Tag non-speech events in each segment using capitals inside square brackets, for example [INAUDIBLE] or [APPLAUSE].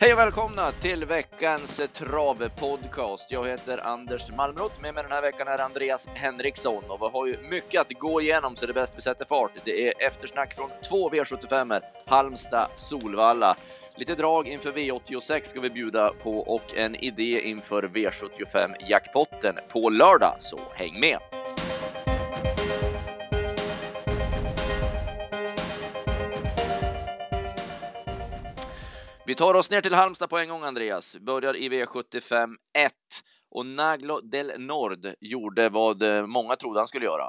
Hej och välkomna till veckans eh, travpodcast. Jag heter Anders Malmroth. Med mig den här veckan är Andreas Henriksson och vi har ju mycket att gå igenom så det är bäst vi sätter fart. Det är eftersnack från två V75 Halmstad, Solvalla. Lite drag inför V86 ska vi bjuda på och en idé inför V75 jackpotten på lördag, så häng med! Vi tar oss ner till Halmstad på en gång, Andreas. Börjar i V75 1 och Naglo del Nord gjorde vad eh, många trodde han skulle göra.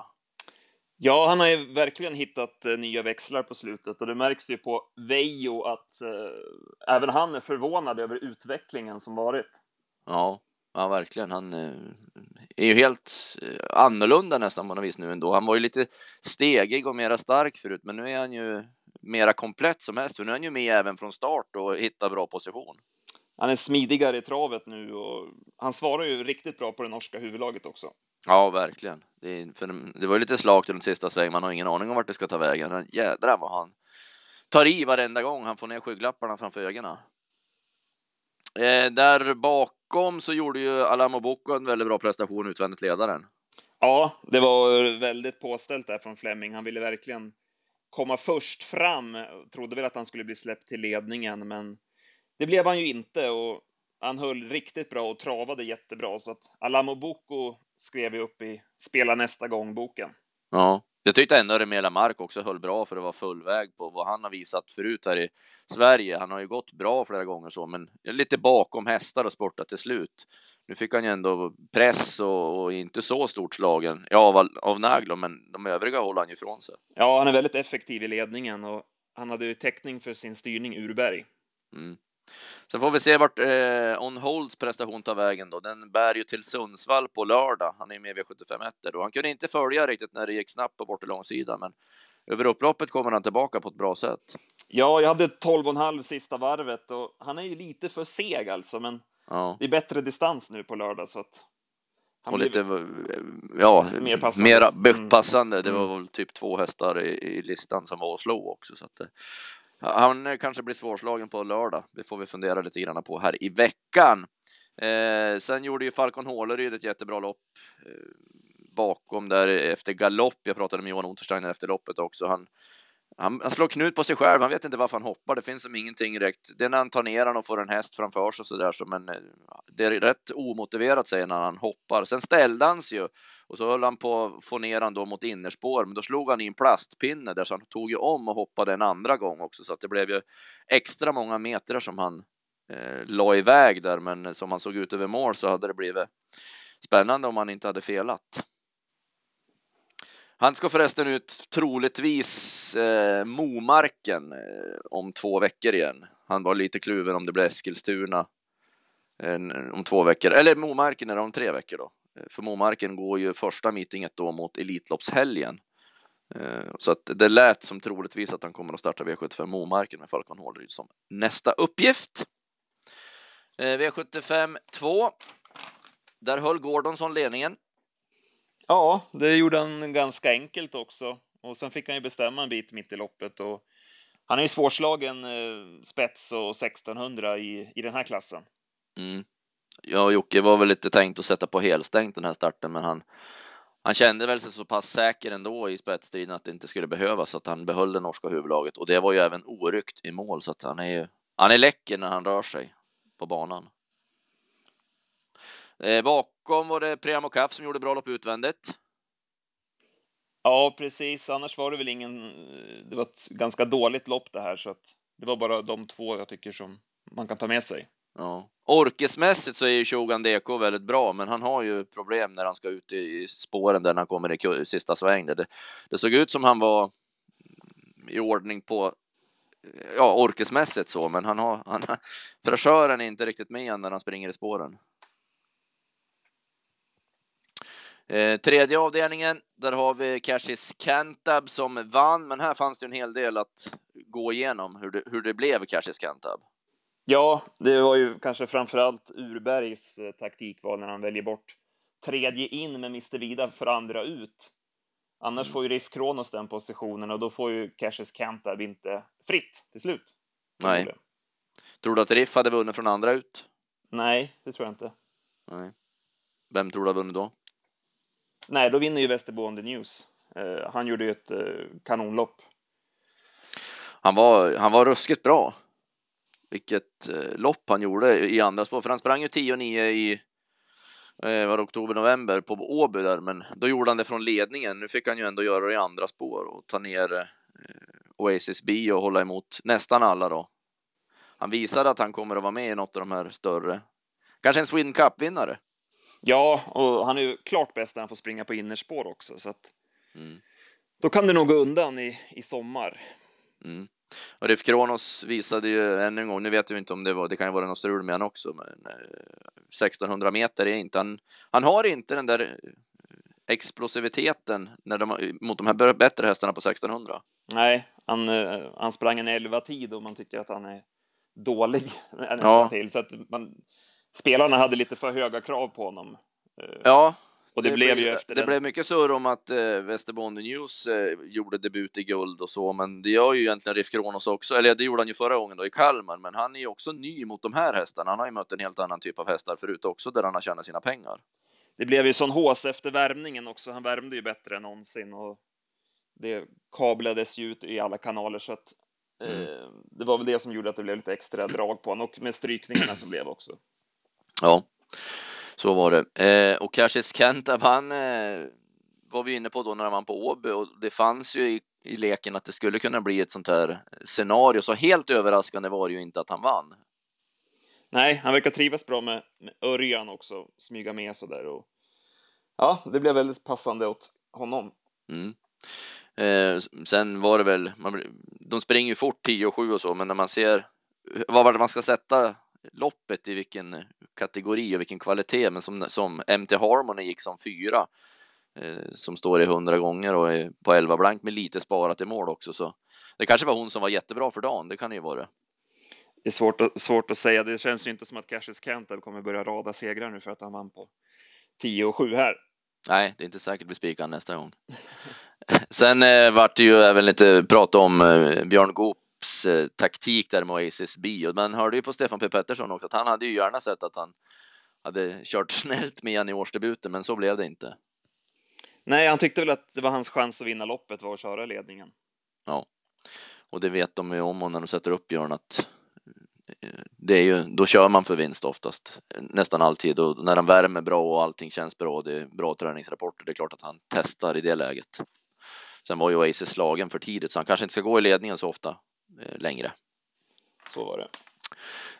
Ja, han har ju verkligen hittat eh, nya växlar på slutet och det märks ju på Vejo att eh, även han är förvånad över utvecklingen som varit. Ja, ja verkligen. Han eh, är ju helt eh, annorlunda nästan på något vis nu ändå. Han var ju lite stegig och mera stark förut, men nu är han ju mera komplett som häst. För nu är han ju med även från start och hittar bra position. Han är smidigare i travet nu och han svarar ju riktigt bra på det norska huvudlaget också. Ja, verkligen. Det, för det var ju lite slakt runt sista sväng. Man har ingen aning om vart det ska ta vägen. Men jädrar vad han tar i varenda gång han får ner skygglapparna framför ögonen. Eh, där bakom så gjorde ju Alamo Bocco en väldigt bra prestation utvändigt ledaren. Ja, det var väldigt påställt där från Fleming. Han ville verkligen komma först fram. Trodde väl att han skulle bli släppt till ledningen, men det blev han ju inte och han höll riktigt bra och travade jättebra så att Alamo Boko skrev ju upp i Spela nästa gång-boken. Ja, jag tyckte ändå Remela Mark också höll bra för att vara full väg på vad han har visat förut här i Sverige. Han har ju gått bra flera gånger så, men lite bakom hästar och sportat till slut. Nu fick han ju ändå press och, och inte så stort slagen ja, av, av Naglo, men de övriga håller han ju ifrån sig. Ja, han är väldigt effektiv i ledningen och han hade ju täckning för sin styrning Urberg. Mm. Sen får vi se vart eh, On Holds prestation tar vägen då. Den bär ju till Sundsvall på lördag. Han är med vid 75 1 och han kunde inte följa riktigt när det gick snabbt på bort långsidan, men över upploppet kommer han tillbaka på ett bra sätt. Ja, jag hade 12,5 sista varvet och han är ju lite för seg alltså, men ja. det är bättre distans nu på lördag så att. Han och lite, ja, mer passande. Mera passande. Det var mm. väl typ två hästar i, i listan som var att slå också så att han eh, kanske blir svårslagen på lördag. Det får vi fundera lite grann på här i veckan. Eh, sen gjorde ju Falcon Håleryd ett jättebra lopp eh, bakom där efter galopp. Jag pratade med Johan Untersteiner efter loppet också. Han, han, han, slår knut på sig själv. Han vet inte varför han hoppar. Det finns som ingenting direkt. Det är när han tar ner och får en häst framför sig så där så, men eh, det är rätt omotiverat säger när han hoppar. Sen ställde han sig ju och så höll han på att få ner han då mot innerspår, men då slog han i en plastpinne där så han tog ju om och hoppade en andra gång också så att det blev ju extra många meter som han eh, la iväg där, men som han såg ut över mål så hade det blivit spännande om han inte hade felat. Han ska förresten ut troligtvis eh, Momarken eh, om två veckor igen. Han var lite kluven om det blir Eskilstuna eh, om två veckor, eller Momarken är det om tre veckor då. Eh, för Momarken går ju första meetinget då mot Elitloppshelgen. Eh, så att det lät som troligtvis att han kommer att starta V75 Momarken med Falcon Hålryd som nästa uppgift. Eh, V75 2. Där höll Gordonsson ledningen Ja, det gjorde han ganska enkelt också. Och sen fick han ju bestämma en bit mitt i loppet och han är ju svårslagen eh, spets och 1600 i, i den här klassen. Mm. Ja, Jocke var väl lite tänkt att sätta på helstängt den här starten, men han, han kände väl sig så pass säker ändå i spetsstriden att det inte skulle behövas, så att han behöll det norska huvudlaget och det var ju även oryckt i mål, så att han är ju, han är läcker när han rör sig på banan. Eh, bakom var det Priamo Kaff som gjorde bra lopp utvändigt. Ja, precis. Annars var det väl ingen. Det var ett ganska dåligt lopp det här så att det var bara de två jag tycker som man kan ta med sig. Ja, orkesmässigt så är ju Shogun DK väldigt bra, men han har ju problem när han ska ut i spåren där han kommer i sista sväng. Det, det såg ut som han var i ordning på ja, orkesmässigt så, men han har, han, [LAUGHS] fräschören är inte riktigt med när han springer i spåren. Eh, tredje avdelningen, där har vi Cashis Cantab som vann, men här fanns det en hel del att gå igenom hur det, hur det blev Cashis Cantab. Ja, det var ju kanske framförallt Urbergs eh, taktikval när han väljer bort tredje in med Mr Vida för andra ut. Annars mm. får ju Riff Kronos den positionen och då får ju Cashis Cantab inte fritt till slut. Nej. Tror du att Riff hade vunnit från andra ut? Nej, det tror jag inte. Nej. Vem tror du har vunnit då? Nej, då vinner ju Västerbo on the News. Uh, han gjorde ju ett uh, kanonlopp. Han var, han var ruskigt bra. Vilket uh, lopp han gjorde i andra spår, för han sprang ju 10 och 9 i var oktober, november på Åby där, men då gjorde han det från ledningen. Nu fick han ju ändå göra det i andra spår och ta ner Oasis B och hålla emot nästan alla då. Han visade att han kommer att vara med i något av de här större. Kanske en Sweden Cup-vinnare. Ja, och han är ju klart bäst när han får springa på innerspår också, så att mm. då kan det nog gå undan i, i sommar. Mm. Och Rif Kronos visade ju ännu en gång, nu vet vi inte om det var, det kan ju vara något strul med han också, men 1600 meter är inte, han, han har inte den där explosiviteten när de, mot de här bättre hästarna på 1600. Nej, han, eh, han sprang en 11 tid och man tycker att han är dålig [LAUGHS] ja. till, så att man, spelarna hade lite för höga krav på honom. Eh, ja, och det, det blev ju efter Det den... blev mycket surr om att eh, Västerbotten News eh, gjorde debut i guld och så, men det gör ju egentligen Riff Kronos också. Eller det gjorde han ju förra gången då i Kalmar, men han är ju också ny mot de här hästarna. Han har ju mött en helt annan typ av hästar förut också, där han har tjänat sina pengar. Det blev ju sån hås efter värmningen också. Han värmde ju bättre än någonsin och det kablades ju ut i alla kanaler så att mm. eh, det var väl det som gjorde att det blev lite extra drag på honom och med strykningarna som blev också. Ja, så var det. Eh, och Cassius Kentab, han eh, var vi inne på då när han vann på Åby och det fanns ju i, i leken att det skulle kunna bli ett sånt här scenario. Så helt överraskande var det ju inte att han vann. Nej, han verkar trivas bra med, med Örjan också, smyga med så där och ja, det blev väldigt passande åt honom. Mm. Eh, sen var det väl, man, de springer ju fort 10 och 7 och så, men när man ser vad man ska sätta loppet i vilken kategori och vilken kvalitet, men som, som MT Harmony gick som fyra eh, som står i hundra gånger och är på 11 blank med lite sparat i mål också. Så det kanske var hon som var jättebra för dagen. Det kan ju vara det. Det är svårt att, svårt att säga. Det känns ju inte som att Cassius Cantor kommer börja rada segrar nu för att han vann på 10 och 7 här. Nej, det är inte säkert vi spikar nästa gång. [LAUGHS] Sen eh, vart det ju även lite prat om eh, Björn Goop eh, taktik där med Oasis B och man hörde ju på Stefan P Pettersson också att han hade ju gärna sett att han hade kört [LAUGHS] snällt med igen i årsdebuten, men så blev det inte. Nej, han tyckte väl att det var hans chans att vinna loppet var att köra ledningen. Ja, och det vet de ju om och när de sätter upp Björn att eh, det är ju, då kör man för vinst oftast, nästan alltid och när han värmer bra och allting känns bra det är bra träningsrapporter, det är klart att han testar i det läget. Sen var ju Oasis slagen för tidigt så han kanske inte ska gå i ledningen så ofta längre. Så var det.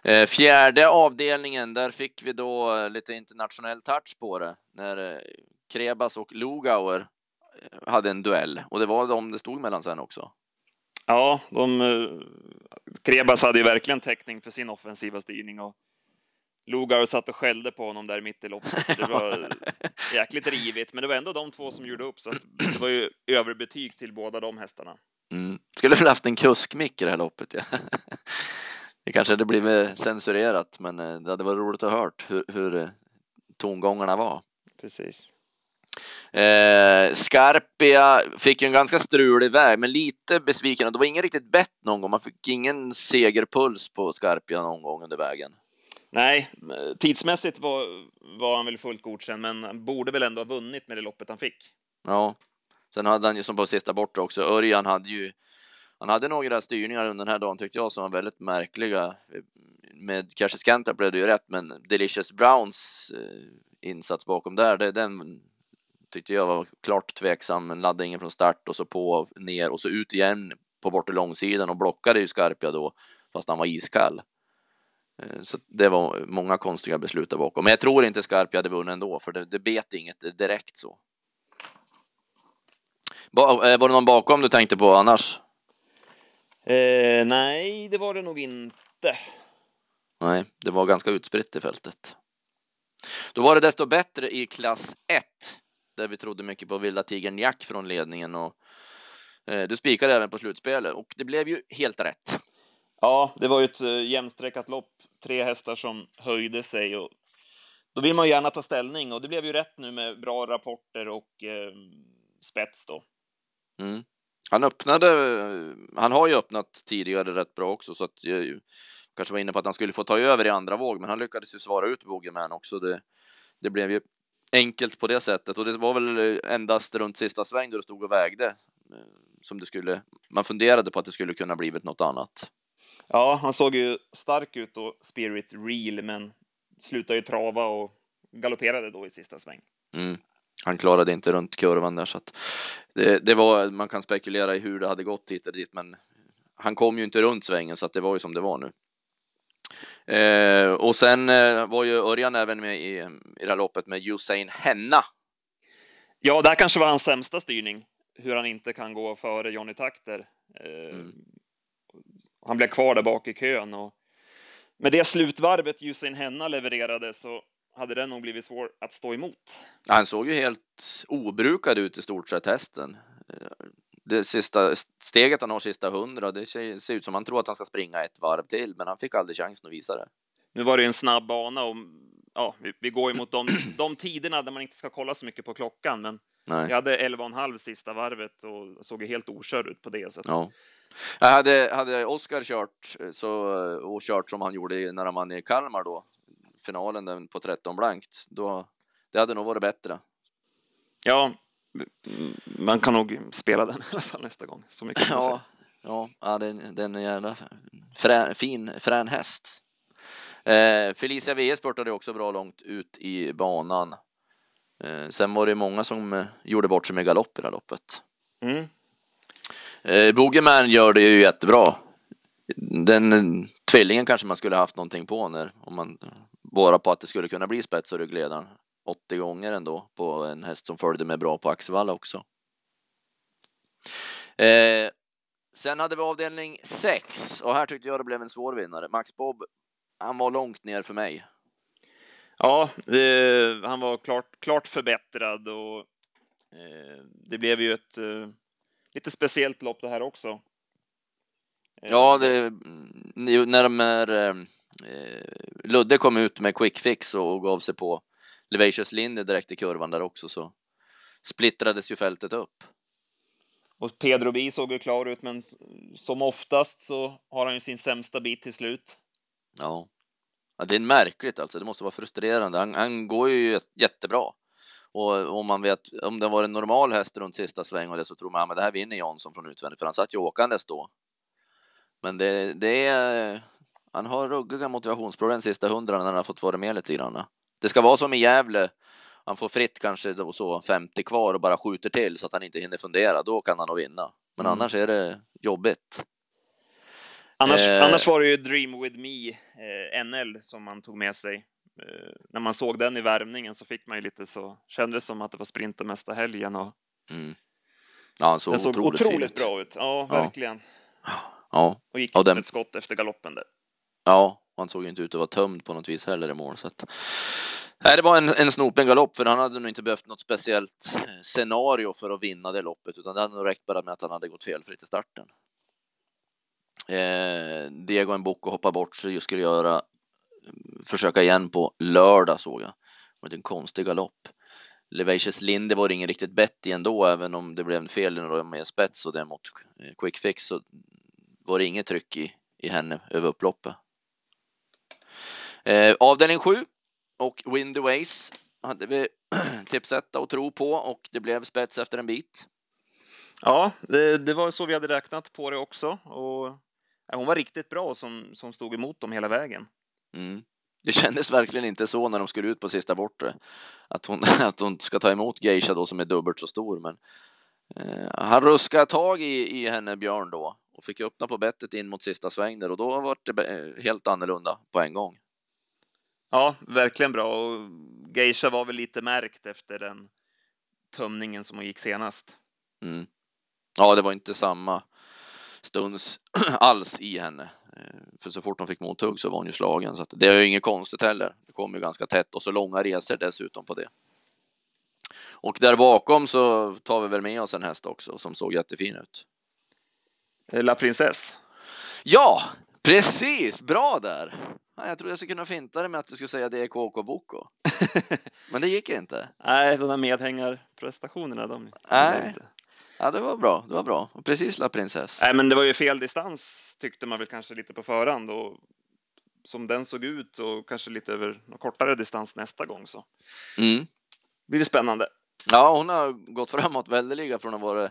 Eh, fjärde avdelningen, där fick vi då eh, lite internationell touch på det när Krebas och Lugauer hade en duell och det var de det stod mellan sen också. Ja, de, Krebas hade ju verkligen täckning för sin offensiva styrning och Lugar satt och skällde på honom där mitt i loppet. Det var [LAUGHS] jäkligt rivigt, men det var ändå de två som gjorde upp, så det var ju överbetyg till båda de hästarna. Mm. Skulle väl haft en kuskmick i det här loppet. Ja. [LAUGHS] Det kanske hade blivit censurerat, men eh, det hade varit roligt att hört hur, hur eh, tongångarna var. Precis. Eh, Scarpia fick ju en ganska strulig väg, men lite besviken. Det var ingen riktigt bett någon gång. Man fick ingen segerpuls på Scarpia någon gång under vägen. Nej, tidsmässigt var, var han väl fullt godkänd, men borde väl ändå ha vunnit med det loppet han fick. Ja, sen hade han ju som på sista borta också. Örjan hade ju. Han hade några styrningar under den här dagen tyckte jag som var väldigt märkliga. Med kanske Cantor blev det ju rätt, men Delicious Browns eh, insats bakom där, det, den tyckte jag var klart tveksam. Laddade ingen från start och så på ner och så ut igen på bortre långsidan och blockade ju Skarpia då, fast han var iskall. Eh, så det var många konstiga beslut där bakom. Men jag tror inte Skarpia hade vunnit ändå, för det, det bet inget direkt så. Eh, var det någon bakom du tänkte på annars? Eh, nej, det var det nog inte. Nej, det var ganska utspritt i fältet. Då var det desto bättre i klass 1 där vi trodde mycket på Vilda Tigern Jack från ledningen och eh, du spikade även på slutspelet och det blev ju helt rätt. Ja, det var ju ett uh, jämnstreckat lopp. Tre hästar som höjde sig och då vill man gärna ta ställning och det blev ju rätt nu med bra rapporter och eh, spets då. Mm. Han öppnade, han har ju öppnat tidigare rätt bra också så att jag kanske var inne på att han skulle få ta över i andra våg, men han lyckades ju svara ut Bogeyman också. Det, det blev ju enkelt på det sättet och det var väl endast runt sista sväng då det stod och vägde eh, som det skulle. Man funderade på att det skulle kunna blivit något annat. Ja, han såg ju stark ut och Spirit Real, men slutade ju trava och galopperade då i sista sväng. Mm. Han klarade inte runt kurvan där så att det, det, var, man kan spekulera i hur det hade gått hit och dit, men han kom ju inte runt svängen så att det var ju som det var nu. Eh, och sen eh, var ju Örjan även med i, i det här loppet med Usain Henna. Ja, det här kanske var hans sämsta styrning, hur han inte kan gå före Johnny Takter. Eh, mm. Han blev kvar där bak i kön och med det slutvarvet Usain Henna levererade så hade det nog blivit svårt att stå emot. Han såg ju helt obrukad ut i stort sett hästen. Det sista steget han har sista hundra, det ser, ut som han tror att han ska springa ett varv till, men han fick aldrig chansen att visa det. Nu var det en snabb bana och ja, vi, vi går ju mot de, [CLEARS THROAT] de tiderna där man inte ska kolla så mycket på klockan, men Nej. jag hade 11,5 sista varvet och såg helt okörd ut på det. Så ja. Jag hade, hade Oskar kört så, och kört som han gjorde när han vann i Kalmar då, finalen den på 13 blankt, då det hade nog varit bättre. Ja, man kan nog spela den [LAUGHS] i alla fall nästa gång. Så mycket ja, ja, ja, den, den är en jävla frän, fin, frän häst. Eh, Felicia VE spurtade också bra långt ut i banan. Eh, sen var det många som eh, gjorde bort sig med galopp i det här loppet. Mm. Eh, Bogeyman gör det ju jättebra. Den tvillingen kanske man skulle haft någonting på när om man bara på att det skulle kunna bli spets och ryggledaren 80 gånger ändå på en häst som följde med bra på Axevalla också. Eh, sen hade vi avdelning 6 och här tyckte jag det blev en svår vinnare. Max Bob, han var långt ner för mig. Ja, det, han var klart, klart förbättrad och eh, det blev ju ett eh, lite speciellt lopp det här också. Ja, det, när de är, eh, Ludde kom ut med quick fix och gav sig på Levacious linje direkt i kurvan där också så splittrades ju fältet upp. Och Pedro B såg ju klar ut, men som oftast så har han ju sin sämsta bit till slut. Ja, ja det är märkligt alltså. Det måste vara frustrerande. Han, han går ju jättebra. Och om man vet, om det var en normal häst runt sista sväng och det så tror man att det här vinner Jansson från utvändigt, för han satt ju åkandes då. Men det, det är, han har ruggiga motivationsproblem sista hundra när han har fått vara med lite grann. Det ska vara som i Gävle. Han får fritt kanske då så 50 kvar och bara skjuter till så att han inte hinner fundera. Då kan han nog vinna. Men mm. annars är det jobbigt. Annars, eh, annars var det ju Dream with me, eh, NL, som man tog med sig. Eh, när man såg den i värmningen så fick man ju lite så, kändes som att det var sprinten mesta helgen och mm. Ja, så den såg otroligt, otroligt bra ut. Ja, verkligen. Ja. Och gick ja, den... ett skott efter galoppen där. Ja, han såg inte ut att vara tömd på något vis heller i mål. Så att... Nej, det var en, en snopen galopp för han hade nog inte behövt något speciellt eh, scenario för att vinna det loppet utan det hade nog räckt bara med att han hade gått felfritt i starten. Eh, Diego Mboko hoppar bort så jag skulle göra mm, försöka igen på lördag såg jag. Det var en konstig galopp. Levacious Linde var ingen riktigt bett i ändå, även om det blev en fel när de med spets och det mot eh, quick fix så var det inget tryck i, i henne över upploppet. Eh, avdelning 7 och Windy Ways hade vi [CLEARS THROAT] tipsetta och tro på och det blev spets efter en bit. Ja, det, det var så vi hade räknat på det också och ja, hon var riktigt bra som, som stod emot dem hela vägen. Mm. Det kändes verkligen inte så när de skulle ut på sista bortre att hon, [LAUGHS] att hon ska ta emot Geisha då som är dubbelt så stor. Men eh, han ruskade tag i, i henne Björn då och fick öppna på bettet in mot sista sväng där och då var det eh, helt annorlunda på en gång. Ja, verkligen bra och Geisha var väl lite märkt efter den tömningen som hon gick senast. Mm. Ja, det var inte samma stunds [CLEARS THROAT] alls i henne. Eh, för så fort hon fick mothugg så var hon ju slagen så det är ju inget konstigt heller. Det kom ju ganska tätt och så långa resor dessutom på det. Och där bakom så tar vi väl med oss en häst också som såg jättefin ut. La Princess. Ja, precis. Bra där. Jag trodde jag skulle kunna finta det med att du skulle säga det är KK Boko. [LAUGHS] Men det gick inte. Nej, de där medhängarprestationerna, de. Nej. Ja, det var bra. Det var bra. Precis La Princess. Nej, men det var ju fel distans tyckte man väl kanske lite på förhand och som den såg ut och kanske lite över kortare distans nästa gång så mm. blir det spännande. Ja, hon har gått framåt väldeliga från att vara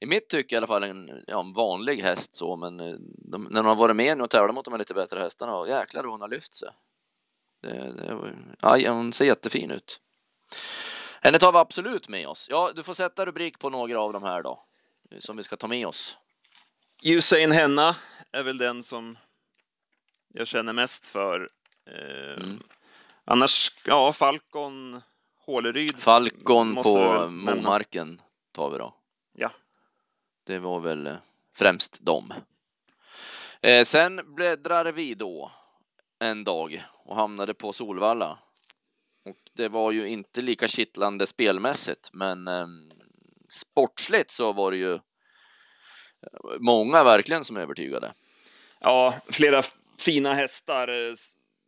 i mitt tycke i alla fall en, ja, en vanlig häst så, men eh, de, när hon har varit med nu och tävlat mot de här lite bättre hästarna, jäklar hur hon har lyft sig. Det, det, ja, hon ser jättefin ut. Henne tar vi absolut med oss. Ja, du får sätta rubrik på några av de här då, som vi ska ta med oss. Usain Henna är väl den som jag känner mest för. Eh, mm. Annars, ja, Falcon, Håleryd. Falcon på Momarken tar vi då. Det var väl eh, främst dem. Eh, sen bläddrar vi då en dag och hamnade på Solvalla. Och det var ju inte lika kittlande spelmässigt, men eh, sportsligt så var det ju eh, många verkligen som övertygade. Ja, flera fina hästar.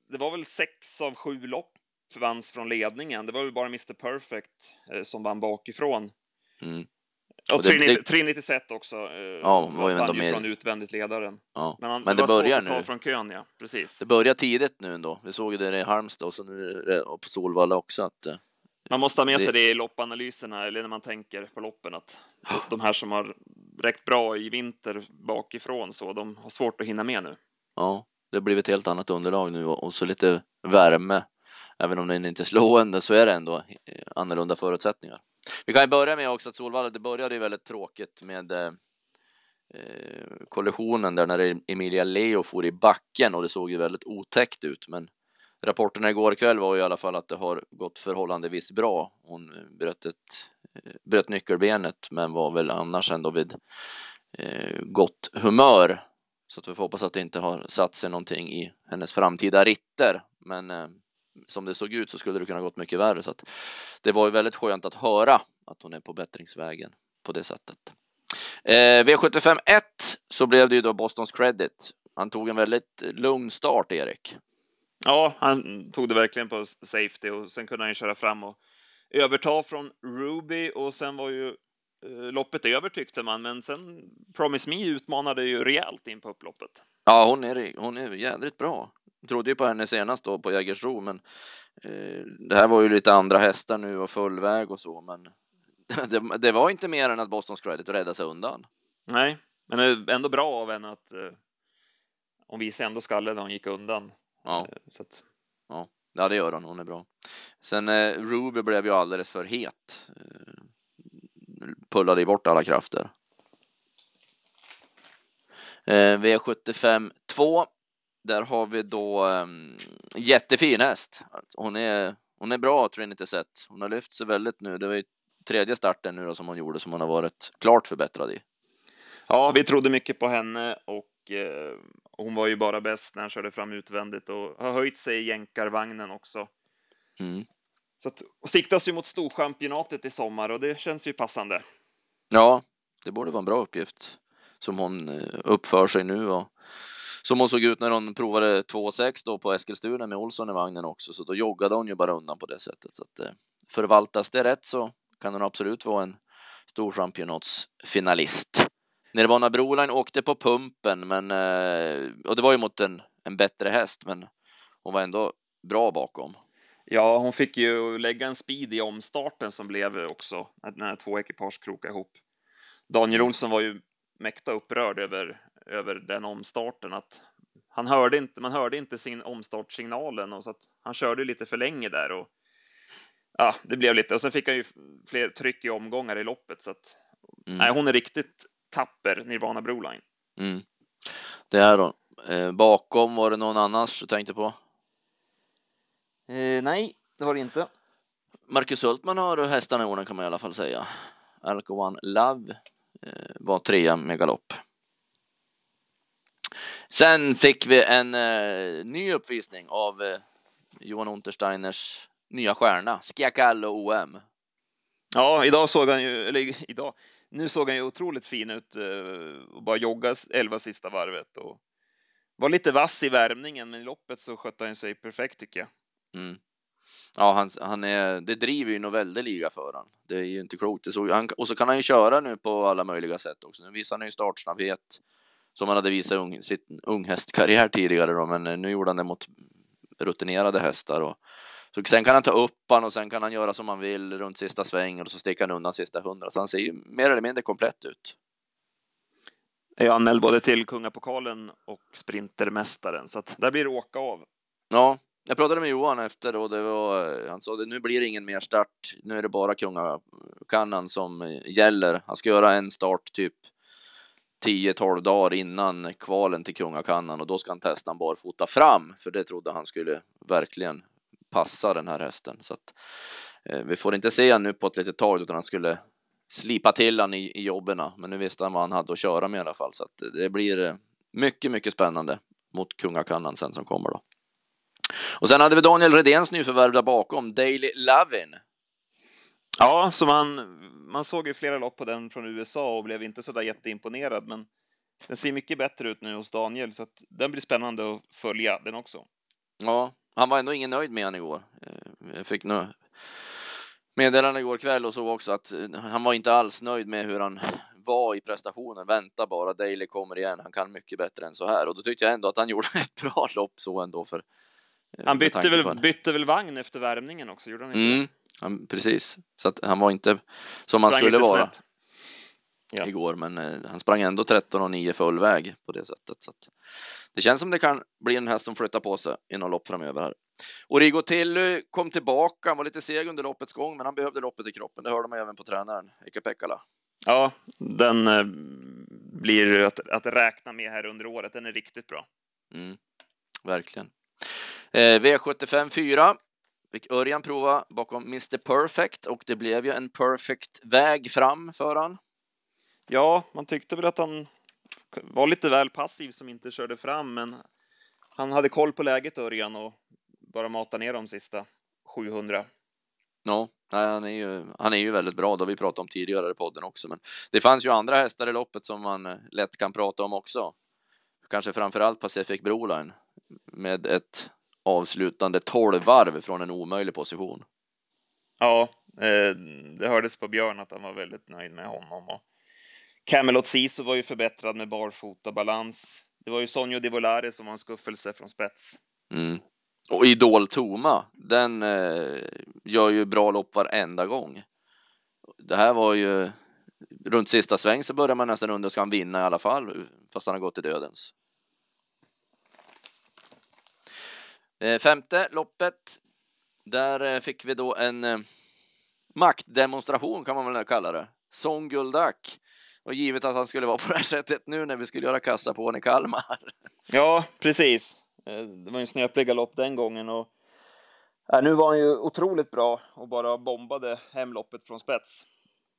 Det var väl sex av sju lopp vanns från ledningen. Det var väl bara Mr Perfect eh, som vann bakifrån. Mm. Och, och Trinity, Set också. Eh, ja, var ju ändå med. från utvändigt ledaren. Ja. Men, han, Men det, det börjar nu. från kön, ja. Precis. Det börjar tidigt nu ändå. Vi såg det i Halmstad och så nu det på Solvalla också att eh, man måste ha med det... sig det i loppanalyserna eller när man tänker på loppen att [GASPS] de här som har räckt bra i vinter bakifrån så de har svårt att hinna med nu. Ja, det har blivit ett helt annat underlag nu och så lite värme. Även om den inte är slående så är det ändå annorlunda förutsättningar. Vi kan ju börja med också att Solvalla, det började ju väldigt tråkigt med eh, kollisionen där när Emilia Leo for i backen och det såg ju väldigt otäckt ut. Men rapporterna igår kväll var ju i alla fall att det har gått förhållandevis bra. Hon eh, bröt, ett, eh, bröt nyckelbenet men var väl annars ändå vid eh, gott humör. Så att vi får hoppas att det inte har satt sig någonting i hennes framtida ritter. Men eh, som det såg ut så skulle det kunna gått mycket värre. Så att det var ju väldigt skönt att höra att hon är på bättringsvägen på det sättet. Eh, V75 1 så blev det ju då Bostons credit. Han tog en väldigt lugn start, Erik. Ja, han tog det verkligen på safety och sen kunde han ju köra fram och överta från Ruby och sen var ju eh, loppet över tyckte man, men sen Promise Me utmanade ju rejält in på upploppet. Ja, hon är, hon är jädrigt bra trodde ju på henne senast då på Jägersro, men eh, det här var ju lite andra hästar nu och full väg och så, men [LAUGHS] det, det var inte mer än att Bostons credit rädda sig undan. Nej, men det är ändå bra av henne att eh, hon visade ändå skallen när hon gick undan. Ja. Eh, så att... ja. ja, det gör hon. Hon är bra. Sen eh, Ruby blev ju alldeles för het. Pullade bort alla krafter. Eh, V75 2 där har vi då um, jättefin häst. Hon är, hon är bra Trinity Set. Hon har lyft sig väldigt nu. Det var ju tredje starten nu då som hon gjorde som hon har varit klart förbättrad i. Ja, vi trodde mycket på henne och eh, hon var ju bara bäst när han körde fram utvändigt och har höjt sig i jänkarvagnen också. Mm. Så att, och siktas ju mot storchampionatet i sommar och det känns ju passande. Ja, det borde vara en bra uppgift som hon eh, uppför sig nu och som hon såg ut när hon provade 2,6 då på Eskilstuna med Olsson i vagnen också, så då joggade hon ju bara undan på det sättet. Så att eh, förvaltas det rätt så kan hon absolut vara en stor championatsfinalist. Nirvana Broline åkte på pumpen, men eh, och det var ju mot en, en bättre häst, men hon var ändå bra bakom. Ja, hon fick ju lägga en speed i omstarten som blev också när två ekipage krokade ihop. Daniel Olsson var ju mäkta upprörd över över den omstarten att han hörde inte, man hörde inte sin omstartsignalen och så att han körde lite för länge där och ja, det blev lite och sen fick han ju fler tryck i omgångar i loppet så att mm. nej, hon är riktigt tapper, Nirvana Broline. Mm. Det är då. Eh, bakom var det någon annars du tänkte på? Eh, nej, det var det inte. Marcus Hultman har hästarna i orden kan man i alla fall säga. Alco One Love eh, var trea med galopp. Sen fick vi en eh, ny uppvisning av eh, Johan Untersteiners nya stjärna, Schiacallo OM. Ja, idag såg han ju, eller [LAUGHS] idag, nu såg han ju otroligt fin ut eh, och bara jogga elva sista varvet och var lite vass i värmningen, men i loppet så skötte han sig perfekt tycker jag. Mm. Ja, han, han är, det driver ju nog väldigt liga för han. Det är ju inte klokt. Så, han, och så kan han ju köra nu på alla möjliga sätt också. Nu visar han ju startsnabbhet som han hade visat ung, sitt unghästkarriär tidigare då, men nu gjorde han det mot rutinerade hästar och så sen kan han ta upp han och sen kan han göra som han vill runt sista svängen och så sticker han undan sista hundra. Så han ser ju mer eller mindre komplett ut. Är anmäld både till Kungapokalen och Sprintermästaren, så att där blir det åka av. Ja, jag pratade med Johan efter och det var, han sa att nu blir det ingen mer start. Nu är det bara Kungakannan som gäller. Han ska göra en start typ 10-12 dagar innan kvalen till Kungakannan och då ska han testa en barfota fram, för det trodde han skulle verkligen passa den här hästen. Så att, eh, vi får inte se han nu på ett litet tag utan han skulle slipa till han i, i jobben. Men nu visste han vad han hade att köra med i alla fall så att eh, det blir eh, mycket, mycket spännande mot Kungakannan sen som kommer då. Och sen hade vi Daniel Redéns nyförvärv där bakom, Daily Lavin. Ja, så man, man såg ju flera lopp på den från USA och blev inte så där jätteimponerad, men den ser mycket bättre ut nu hos Daniel, så att den blir spännande att följa den också. Ja, han var ändå ingen nöjd med han igår. Eh, jag fick nu meddelande igår kväll och så också att eh, han var inte alls nöjd med hur han var i prestationen. Vänta bara, Daily kommer igen. Han kan mycket bättre än så här och då tyckte jag ändå att han [LAUGHS] gjorde ett bra lopp så ändå för. Eh, han bytte väl, bytte väl vagn efter värmningen också, gjorde han inte? Mm, han, precis, så att han var inte som han skulle vara. Ja. igår, men han sprang ändå 13 och 9 full väg på det sättet. Så att det känns som det kan bli en häst som flyttar på sig i något lopp framöver här. Och Rigo Tilly kom tillbaka, han var lite seg under loppets gång, men han behövde loppet i kroppen. Det hörde man även på tränaren, Ike Pekkala. Ja, den eh, blir att, att räkna med här under året. Den är riktigt bra. Mm, verkligen. Eh, V75 4 fick Örjan prova bakom Mr Perfect och det blev ju en perfect väg fram för han. Ja, man tyckte väl att han var lite väl passiv som inte körde fram, men han hade koll på läget Örjan och bara matade ner de sista 700. Ja, han är ju, han är ju väldigt bra. Det har vi pratat om tidigare i podden också, men det fanns ju andra hästar i loppet som man eh, lätt kan prata om också. Kanske framför allt Pacific Broline med ett avslutande 12 varv från en omöjlig position. Ja, eh, det hördes på Björn att han var väldigt nöjd med honom och Camelot Sisu var ju förbättrad med barfota balans. Det var ju Sonjo Divolare som var en skuffelse från spets. Mm. Och Idol Toma, den eh, gör ju bra lopp varenda gång. Det här var ju runt sista sväng så börjar man nästan undra, ska han vinna i alla fall? Fast han har gått till dödens. Eh, femte loppet. Där eh, fick vi då en eh, maktdemonstration kan man väl kalla det. Song Guldak och givet att han skulle vara på det här sättet nu när vi skulle göra kassa på honom i Kalmar. [LAUGHS] Ja, precis. Eh, det var en snöplig galopp den gången och ja, nu var han ju otroligt bra och bara bombade hemloppet från spets.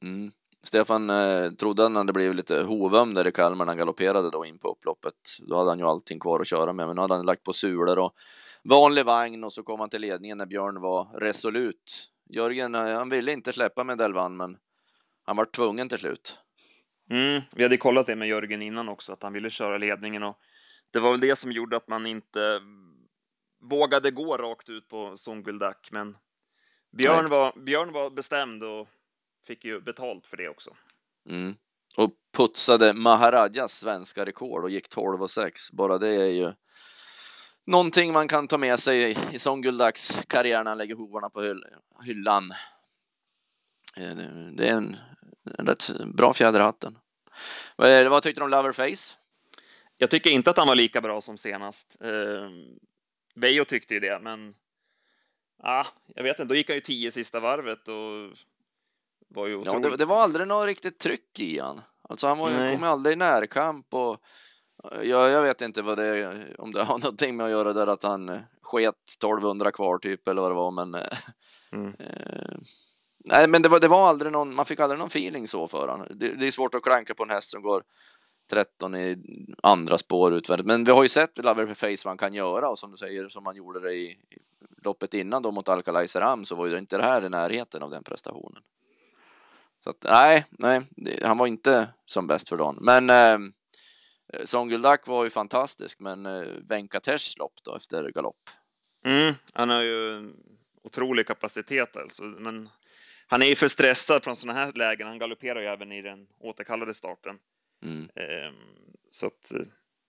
Mm. Stefan eh, trodde han hade blivit lite hovöm där i Kalmar när han galopperade då in på upploppet. Då hade han ju allting kvar att köra med, men nu hade han lagt på sulor och vanlig vagn och så kom han till ledningen när Björn var resolut. Jörgen, eh, han ville inte släppa med Delvan, men han var tvungen till slut. Mm, vi hade kollat det med Jörgen innan också, att han ville köra ledningen och det var väl det som gjorde att man inte vågade gå rakt ut på Songuldak, men Björn var, Björn var bestämd och fick ju betalt för det också. Mm. Och putsade Maharajas svenska rekord och gick 12 och 6. Bara det är ju någonting man kan ta med sig i Songuldaks karriär när han lägger hovarna på hyllan. Eh, det är en, en rätt bra fjäder i hatten. Vad tyckte du om Loverface? Jag tycker inte att han var lika bra som senast. Eh, Veijo tyckte ju det, men ah, jag vet inte, då gick han ju tio sista varvet och var ju otroligt... Ja, det, det, var aldrig något riktigt tryck i han. Alltså han var, kom ju aldrig i närkamp och jag, jag vet inte vad det är, om det har [LAUGHS] någonting med att göra där att han sket 1200 kvar typ eller vad det var, men eh, mm. [LAUGHS] eh, Nej, men det var, det var aldrig någon, man fick aldrig någon feeling så för honom. Det, det är svårt att klanka på en häst som går 13 i andra spår utvändigt. Men vi har ju sett Lover Face vad han kan göra och som du säger, som han gjorde det i, i loppet innan då mot Alcalay Seram så var ju inte det här i närheten av den prestationen. Så att nej, nej, det, han var inte som bäst för dagen. Men eh, Songuldak var ju fantastisk, men eh, Venkatesh lopp då efter galopp. Mm, han har ju otrolig kapacitet alltså, men han är ju för stressad från sådana här lägen. Han galopperar ju även i den återkallade starten. Mm. Ehm, Så att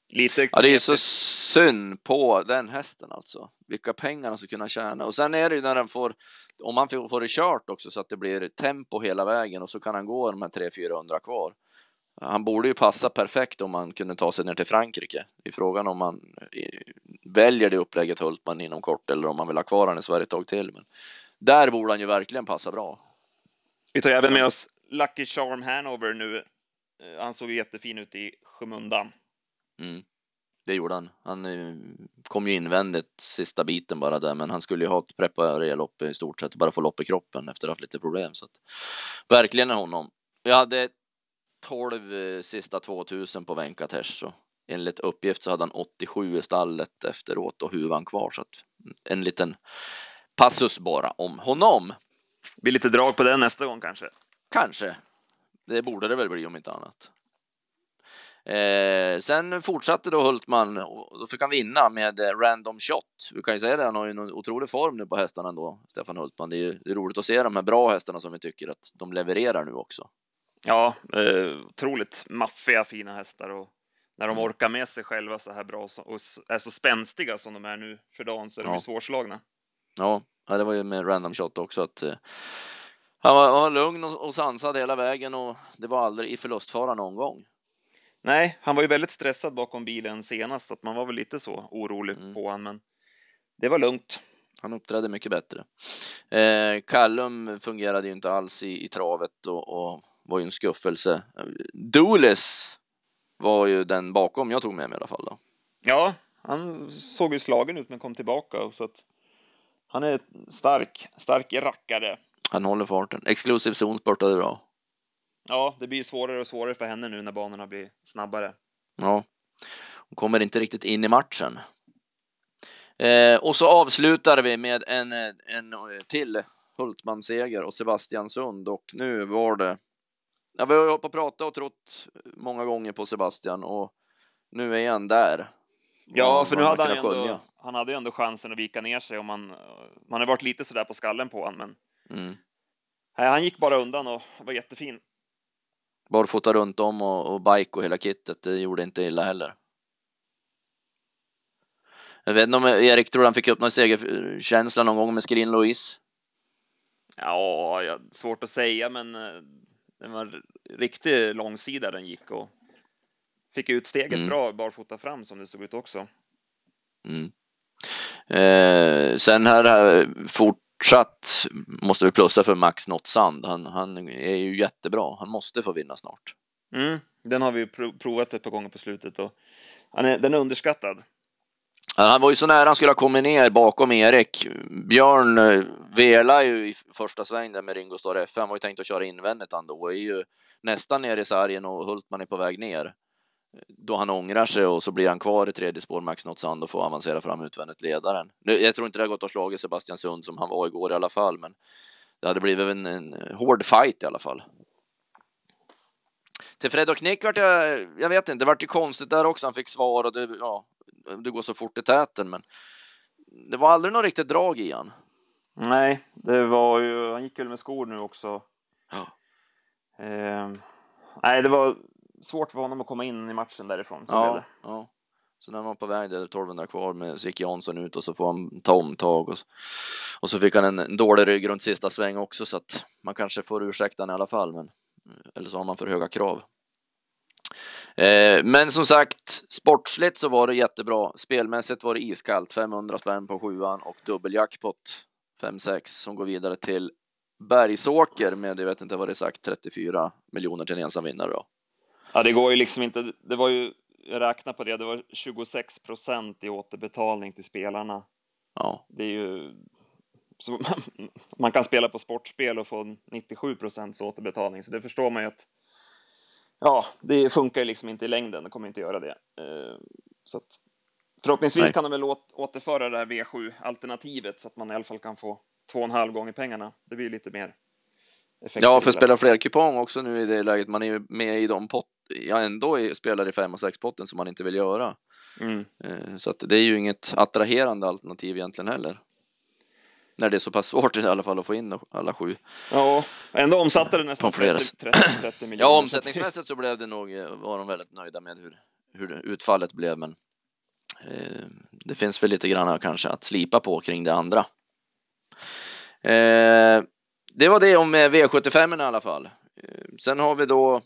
lite. Ja, det är så synd på den hästen alltså. Vilka pengar han ska kunna tjäna. Och sen är det ju när den får, om han får det kört också så att det blir tempo hela vägen och så kan han gå de här 300-400 kvar. Han borde ju passa perfekt om man kunde ta sig ner till Frankrike. I frågan om man väljer det upplägget Hultman inom kort eller om man vill ha kvar honom i Sverige ett tag till. Men där borde han ju verkligen passa bra. Vi tar även med oss Lucky Charm Hanover nu. Eh, han såg jättefin ut i skymundan. Mm. Det gjorde han. Han eh, kom ju invändigt sista biten bara där, men han skulle ju ha ett preparerlopp i stort sett, bara få lopp i kroppen efter att ha haft lite problem. Så att, verkligen är honom. Jag hade 12 eh, sista 2000 på Venkatesh så enligt uppgift så hade han 87 i stallet efteråt och huvan kvar så att en liten passus bara om honom. Det blir lite drag på den nästa gång kanske. Kanske. Det borde det väl bli om inte annat. Eh, sen fortsatte då Hultman och då fick han vinna med eh, random shot. Vi kan ju säga det, han har ju en otrolig form nu på hästarna ändå, Stefan Hultman. Det är ju det är roligt att se de här bra hästarna som vi tycker att de levererar nu också. Ja, eh, otroligt maffiga fina hästar och när de mm. orkar med sig själva så här bra och är så spänstiga som de är nu för dagen så är de ja. svårslagna. Ja, det var ju med random shot också att eh, han var, var lugn och, och sansad hela vägen och det var aldrig i förlustfara någon gång. Nej, han var ju väldigt stressad bakom bilen senast, att man var väl lite så orolig mm. på honom, men det var lugnt. Han uppträdde mycket bättre. Eh, Callum fungerade ju inte alls i, i travet och, och var ju en skuffelse. Dulis var ju den bakom jag tog med mig i alla fall då. Ja, han såg ju slagen ut men kom tillbaka så att han är stark, stark rackare. Han håller farten. Exclusive zon spurtade bra. Ja, det blir svårare och svårare för henne nu när banorna blir snabbare. Ja, hon kommer inte riktigt in i matchen. Eh, och så avslutar vi med en, en till Hultman-seger och Sebastian Sund och nu var det. Ja, vi har hållit på att prata och trott många gånger på Sebastian och nu är han där. Ja, för nu hade han ändå, han hade ju ändå chansen att vika ner sig och man, man har varit lite sådär på skallen på honom, men mm. nej, han gick bara undan och var jättefin barfota runt om och, och bike och hela kittet, det gjorde inte illa heller. Jag vet inte om Erik tror han fick upp någon segerkänsla någon gång med Skrin Louise? Ja, ja, svårt att säga, men eh, det var riktig långsida den gick och fick ut steget mm. bra barfota fram som det såg ut också. Mm. Eh, sen här, här fort fortsatt måste vi plussa för Max Nottsand. Han, han är ju jättebra. Han måste få vinna snart. Mm, den har vi provat ett par gånger på slutet och han är, den är underskattad. Han var ju så nära han skulle ha kommit ner bakom Erik. Björn eh, velar ju i första sväng där med Ringo Starr F. Han var ju tänkt att köra invändigt han då. Är ju nästan ner i sargen och Hultman är på väg ner då han ångrar sig och så blir han kvar i tredje spår Max Notsand och får avancera fram utvändigt ledaren. Nu, jag tror inte det har gått att slå Sebastian Sund som han var igår i alla fall, men det hade blivit en, en hård fight i alla fall. Till Fred och Nick vart jag, jag vet inte, det vart ju konstigt där också. Han fick svar och det, ja, det går så fort i täten, men det var aldrig något riktigt drag i han. Nej, det var ju, han gick väl med skor nu också. Ja. Eh, nej, det var svårt för honom att komma in i matchen därifrån. Ja, ja. Så när han var på väg där 1200 kvar med så gick Jansson ut och så får han ta omtag och, och så fick han en dålig rygg runt sista sväng också så att man kanske får ursäkta i alla fall. Men eller så har man för höga krav. Eh, men som sagt, sportsligt så var det jättebra. Spelmässigt var det iskallt, 500 spänn på sjuan och dubbeljackpot 5-6 som går vidare till Bergsåker med, jag vet inte vad det är sagt, 34 miljoner till en ensam vinnare då. Ja, det går ju liksom inte. Det var ju, jag räknar på det, det var 26 procent i återbetalning till spelarna. Ja. Det är ju, så man, [LAUGHS] man kan spela på sportspel och få 97 procents återbetalning, så det förstår man ju att ja, det funkar ju liksom inte i längden, det kommer inte göra det. Eh, så att förhoppningsvis Nej. kan de väl återföra det här V7 alternativet så att man i alla fall kan få två och en halv gånger pengarna. Det blir lite mer Ja, för att spela fler kupong också nu i det läget. Man är ju med i de pott, ja ändå spelar i fem och sex potten som man inte vill göra. Mm. Eh, så att det är ju inget attraherande alternativ egentligen heller. När det är så pass svårt i alla fall att få in alla sju. Ja, ändå omsatte det nästan 30, 30, 30 miljoner. [CLEARS THROAT] Ja, omsättningsmässigt så blev det nog, var de väldigt nöjda med hur, hur utfallet blev, men eh, det finns väl lite grann kanske att slipa på kring det andra. Eh, det var det om V75 i alla fall. Eh, sen har vi då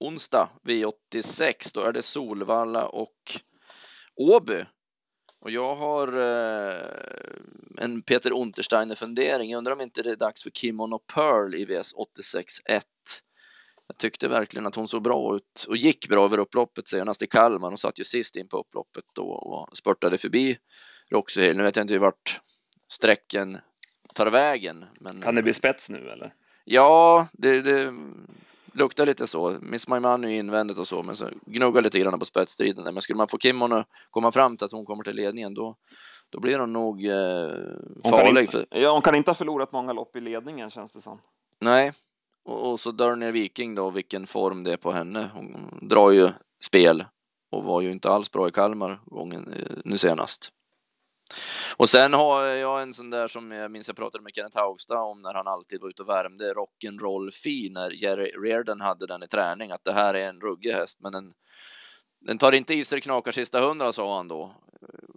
onsdag V86. Då är det Solvalla och Åby. Och jag har eh, en Peter Untersteiner fundering. Jag undrar om inte det är dags för Kimono Pearl i VS86 1. Jag tyckte verkligen att hon såg bra ut och gick bra över upploppet senast i Kalmar. Hon satt ju sist in på upploppet då och spurtade förbi Roxy Hill. Nu vet jag inte vart sträcken tar vägen. Men... Kan det bli spets nu eller? Ja, det, det luktar lite så. Miss My Money invändigt och så, men så gnuggar lite grann på spetsstriden. Men skulle man få Kimmon att komma fram till att hon kommer till ledningen, då, då blir hon nog eh, farlig. Inte, ja, hon kan inte ha förlorat många lopp i ledningen känns det som. Nej, och, och så Dörner Viking då, vilken form det är på henne. Hon drar ju spel och var ju inte alls bra i Kalmar gången eh, nu senast. Och sen har jag en sån där som jag minns jag pratade med Kenneth Haugstad om när han alltid var ute och värmde rock'n'roll fi när Jerry Reardon hade den i träning att det här är en ruggig häst men den, den tar inte i sig knakar sista hundra sa han då.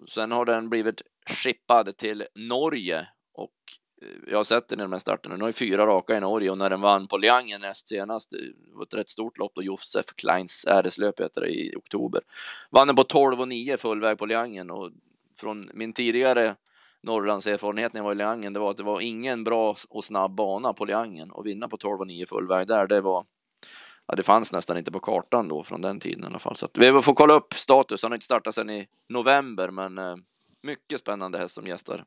Sen har den blivit skippad till Norge och eh, jag har sett den i de här starterna. Den har ju fyra raka i Norge och när den vann på Liangen näst senast, det var ett rätt stort lopp då Josef Kleins äreslöp heter det i oktober. Vann den på 12 och 9 fullväg på Liangen och från min tidigare Norrlandserfarenhet när jag var i Leangen, det var att det var ingen bra och snabb bana på Leangen och vinna på 12 och 9 fullväg där, det var Ja, det fanns nästan inte på kartan då från den tiden i alla fall. Så att vi får kolla upp status. Han har inte startat sedan i november, men eh, mycket spännande häst som gästar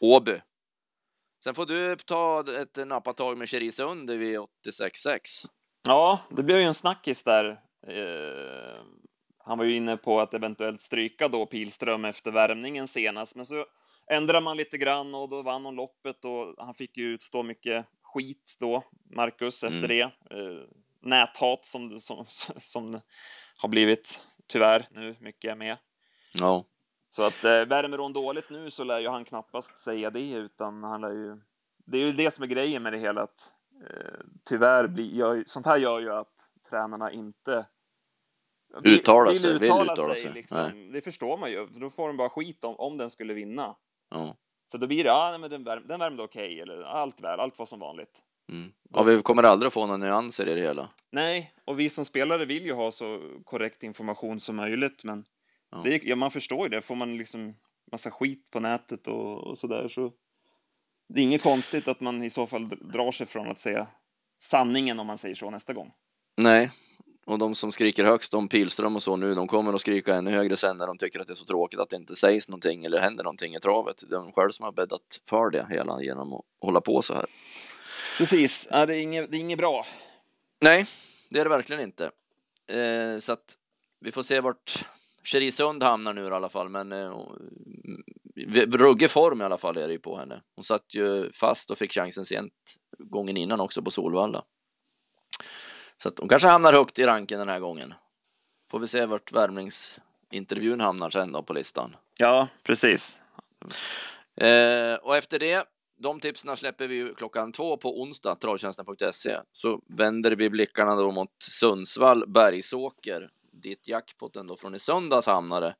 Åby. Sen får du ta ett nappatag med Cherisund vid 86,6. Ja, det blev ju en snackis där. Eh, han var ju inne på att eventuellt stryka då Pilström efter värmningen senast, men så ändrade man lite grann och då vann hon loppet och han fick ju utstå mycket skit då, Marcus, efter mm. det. Eh, näthat som, som, som har blivit tyvärr nu mycket med. Ja. Så att eh, värmer hon dåligt nu så lär ju han knappast säga det utan han lär ju det är ju det som är grejen med det hela att eh, tyvärr blir gör, sånt här gör ju att tränarna inte uttala vill, sig, vill uttala, uttala sig. sig. Liksom. Det förstår man ju, då får de bara skit om, om den skulle vinna. Ja. Så då blir det, ja men den, värm, den värmde okej, okay, eller allt väl, allt var som vanligt. Mm. Ja, vi kommer aldrig få några nyanser i det hela. Nej, och vi som spelare vill ju ha så korrekt information som möjligt, men ja. Det, ja, man förstår ju det. Får man liksom massa skit på nätet och, och så där så det är inget konstigt att man i så fall drar sig från att säga sanningen om man säger så nästa gång. Nej, och de som skriker högst om Pilström och så nu, de kommer att skrika ännu högre sen när de tycker att det är så tråkigt att det inte sägs någonting eller händer någonting i travet. Det är de själv som har bäddat för det hela genom att hålla på så här. Precis, ja, det, är inget, det är inget bra. Nej, det är det verkligen inte. Eh, så att vi får se vart Cherisund hamnar nu i alla fall, men eh, ruggig form i alla fall är det ju på henne. Hon satt ju fast och fick chansen sent gången innan också på Solvalla. Så att hon kanske hamnar högt i ranken den här gången. Får vi se vart värmningsintervjun hamnar sen då på listan. Ja, precis. Eh, och efter det, de tipsen släpper vi ju klockan två på onsdag, travtjänsten.se. Så vänder vi blickarna då mot Sundsvall, Bergsåker, dit jackpotten då från i söndags hamnade.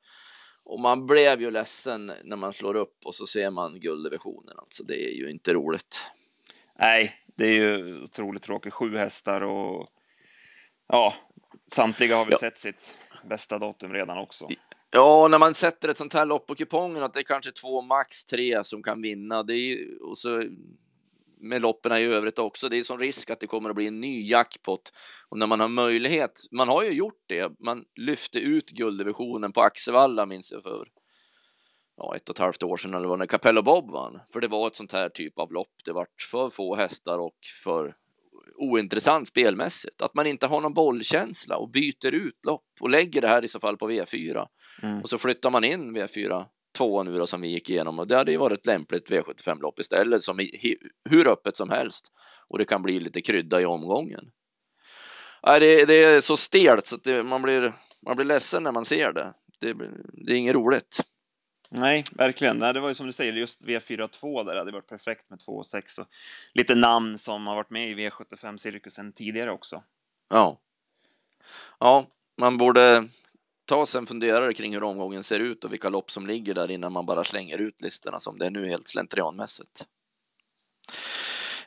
Och man blev ju ledsen när man slår upp och så ser man gulddivisionen. Alltså det är ju inte roligt. Nej, det är ju otroligt tråkigt. Sju hästar och ja, samtliga har väl ja. sett sitt bästa datum redan också. Ja, när man sätter ett sånt här lopp på kupongen att det är kanske två, max tre som kan vinna. Det är och så med loppen i övrigt också. Det är sån risk att det kommer att bli en ny jackpot och när man har möjlighet. Man har ju gjort det. Man lyfte ut gulddivisionen på Axevalla minns jag för ja, ett och ett halvt år sedan eller vad när Capello Bob vann. För det var ett sånt här typ av lopp. Det vart för få hästar och för ointressant spelmässigt. Att man inte har någon bollkänsla och byter ut lopp och lägger det här i så fall på V4 mm. och så flyttar man in V4 två nu då som vi gick igenom och det hade ju varit ett lämpligt V75 lopp istället som är hur öppet som helst och det kan bli lite krydda i omgången. Nej, det, det är så stelt så att det, man blir man blir ledsen när man ser det. Det, det är inget roligt. Nej, verkligen. Nej, det var ju som du säger, just V42 där hade varit perfekt med 2 och 6 och lite namn som har varit med i V75-cirkusen tidigare också. Ja. Ja, man borde ta sig en funderare kring hur omgången ser ut och vilka lopp som ligger där innan man bara slänger ut listorna som det är nu helt slentrianmässigt.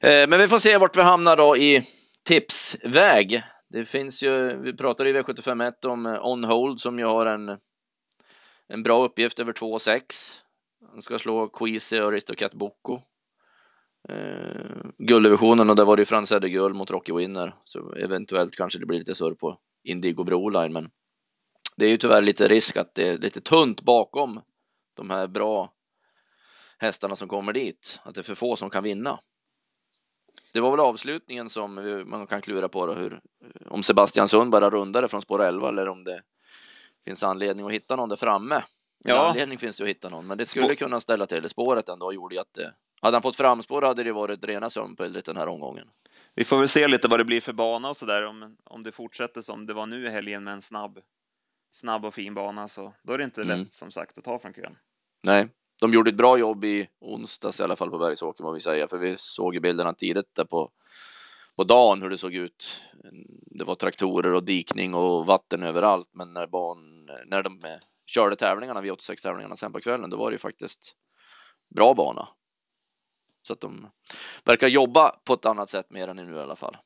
Eh, men vi får se vart vi hamnar då i tipsväg. Det finns ju, vi pratade i V751 om eh, On Hold som ju har en, en bra uppgift över 2,6. Han ska slå Quisi och Aristocat Bocco. Eh, gulddivisionen och där var det ju Frans Guld mot Rocky Winner. Så eventuellt kanske det blir lite surr på Indigo Broline, men det är ju tyvärr lite risk att det är lite tunt bakom de här bra hästarna som kommer dit, att det är för få som kan vinna. Det var väl avslutningen som man kan klura på då, hur, om Sebastian Sund bara rundade från spår 11 eller om det finns anledning att hitta någon där framme. Ja. Anledning finns det att hitta någon, men det skulle kunna ställa till det. Spåret ändå gjorde ju att det, hade han fått framspår hade det varit rena sömnpillret den här omgången. Vi får väl se lite vad det blir för bana och så där om, om det fortsätter som det var nu i helgen med en snabb, snabb och fin bana så då är det inte mm. lätt som sagt att ta från kön. Nej, de gjorde ett bra jobb i onsdags i alla fall på Bergsåker må vi säga, för vi såg ju bilderna tidigt där på på dagen hur det såg ut. Det var traktorer och dikning och vatten överallt, men när barn, när de körde tävlingarna, V86 tävlingarna sen på kvällen, då var det ju faktiskt bra bana. Så att de verkar jobba på ett annat sätt mer än nu i alla fall.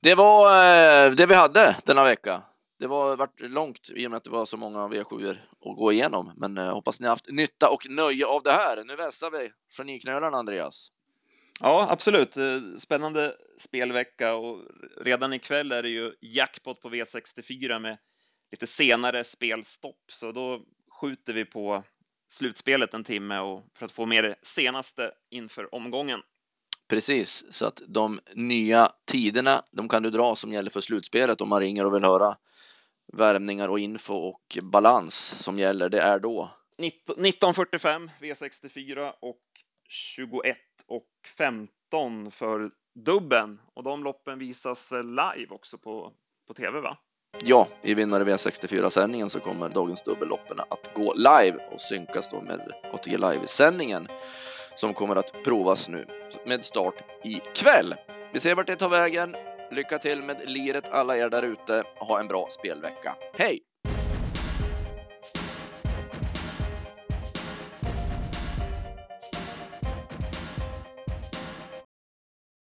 Det var eh, det vi hade denna vecka. Det var varit långt i och med att det var så många V7 att gå igenom, men eh, hoppas ni haft nytta och nöje av det här. Nu vässar vi geniknölarna, Andreas. Ja, absolut. Eh, spännande spelvecka och redan ikväll är det ju jackpot på V64 med lite senare spelstopp, så då skjuter vi på slutspelet en timme och för att få med det senaste inför omgången. Precis, så att de nya tiderna, de kan du dra som gäller för slutspelet om man ringer och vill höra värmningar och info och balans som gäller. Det är då 1945 V64 och 21 och 15 för dubben och de loppen visas live också på, på tv va? Ja, i vinnare V64-sändningen så kommer dagens dubbelloppen att gå live och synkas då med ATG Live-sändningen som kommer att provas nu med start ikväll. Vi ser vart det tar vägen. Lycka till med liret alla er där ute. Ha en bra spelvecka. Hej!